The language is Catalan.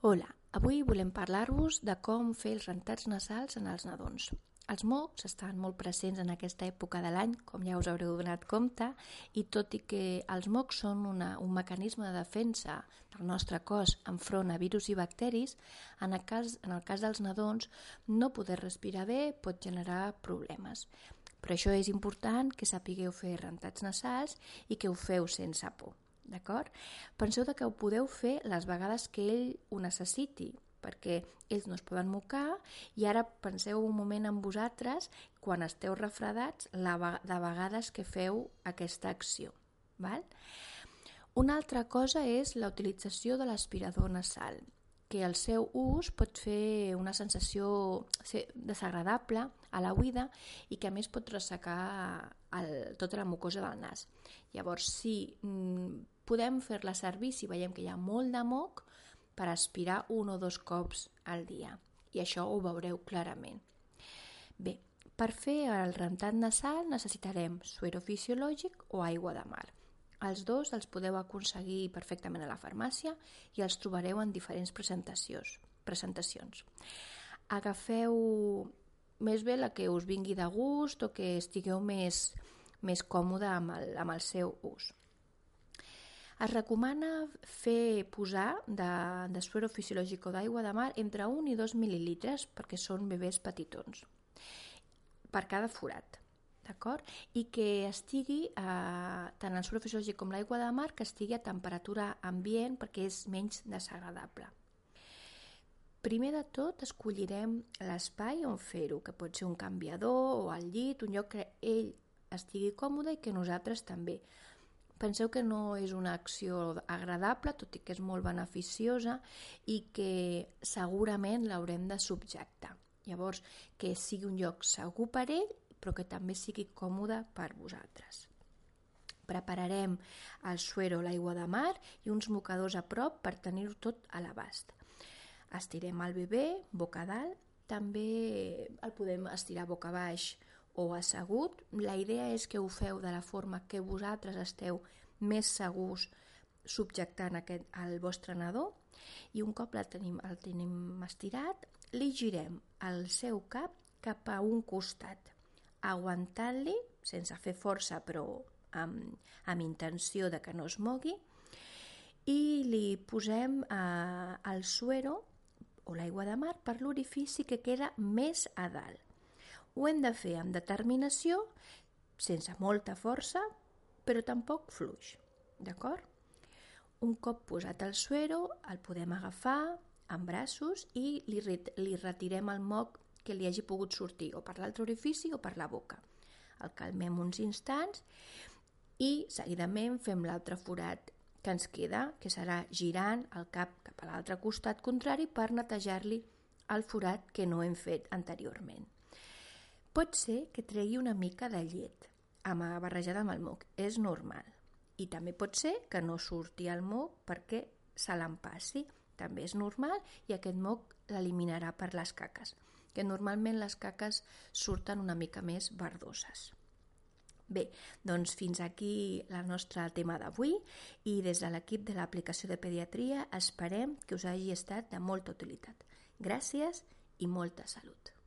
Hola, avui volem parlar-vos de com fer els rentats nasals en els nadons. Els mocs estan molt presents en aquesta època de l'any, com ja us haureu donat compte, i tot i que els mocs són una, un mecanisme de defensa del nostre cos enfront a virus i bacteris, en el, cas, en el cas dels nadons no poder respirar bé pot generar problemes. Per això és important que sapigueu fer rentats nasals i que ho feu sense por d'acord? Penseu que ho podeu fer les vegades que ell ho necessiti, perquè ells no es poden mocar i ara penseu un moment en vosaltres quan esteu refredats la de vegades que feu aquesta acció. Val? Una altra cosa és la utilització de l'aspirador nasal que el seu ús pot fer una sensació desagradable a la buida i que a més pot ressecar el, tota la mucosa del nas. Llavors, si mm, podem fer-la servir si veiem que hi ha molt de moc per aspirar un o dos cops al dia. I això ho veureu clarament. Bé, per fer el rentat nasal necessitarem suero fisiològic o aigua de mar. Els dos els podeu aconseguir perfectament a la farmàcia i els trobareu en diferents presentacions. presentacions. Agafeu més bé la que us vingui de gust o que estigueu més, més còmode amb el, amb el seu ús. Es recomana fer posar de, de suero fisiològic o d'aigua de mar entre 1 i 2 mil·lilitres perquè són bebès petitons per cada forat d'acord? I que estigui, eh, tant el suero fisiològic com l'aigua de mar, que estigui a temperatura ambient perquè és menys desagradable. Primer de tot escollirem l'espai on fer-ho, que pot ser un canviador o al llit, un lloc que ell estigui còmode i que nosaltres també. Penseu que no és una acció agradable, tot i que és molt beneficiosa i que segurament l'haurem de subjectar. Llavors, que sigui un lloc segur per ell però que també sigui còmode per vosaltres. Prepararem el suero, l'aigua de mar i uns mocadors a prop per tenir-ho tot a l'abast. Estirem el bebè boca dalt, també el podem estirar boca baix o assegut. La idea és que ho feu de la forma que vosaltres esteu més segurs subjectant aquest, el vostre nadó i un cop el tenim, el tenim estirat, li girem el seu cap cap a un costat aguantant-li, sense fer força però amb, amb intenció de que no es mogui, i li posem eh, el suero o l'aigua de mar per l'orifici que queda més a dalt. Ho hem de fer amb determinació, sense molta força, però tampoc fluix, d'acord? Un cop posat el suero, el podem agafar amb braços i li, li retirem el moc que li hagi pogut sortir o per l'altre orifici o per la boca. El calmem uns instants i seguidament fem l'altre forat que ens queda, que serà girant el cap cap a l'altre costat contrari per netejar-li el forat que no hem fet anteriorment. Pot ser que tregui una mica de llet amb, barrejada amb el moc, és normal. I també pot ser que no surti el moc perquè se l'empassi, també és normal i aquest moc l'eliminarà per les caques que normalment les caques surten una mica més verdoses. Bé, doncs fins aquí el nostre tema d'avui i des de l'equip de l'aplicació de pediatria esperem que us hagi estat de molta utilitat. Gràcies i molta salut.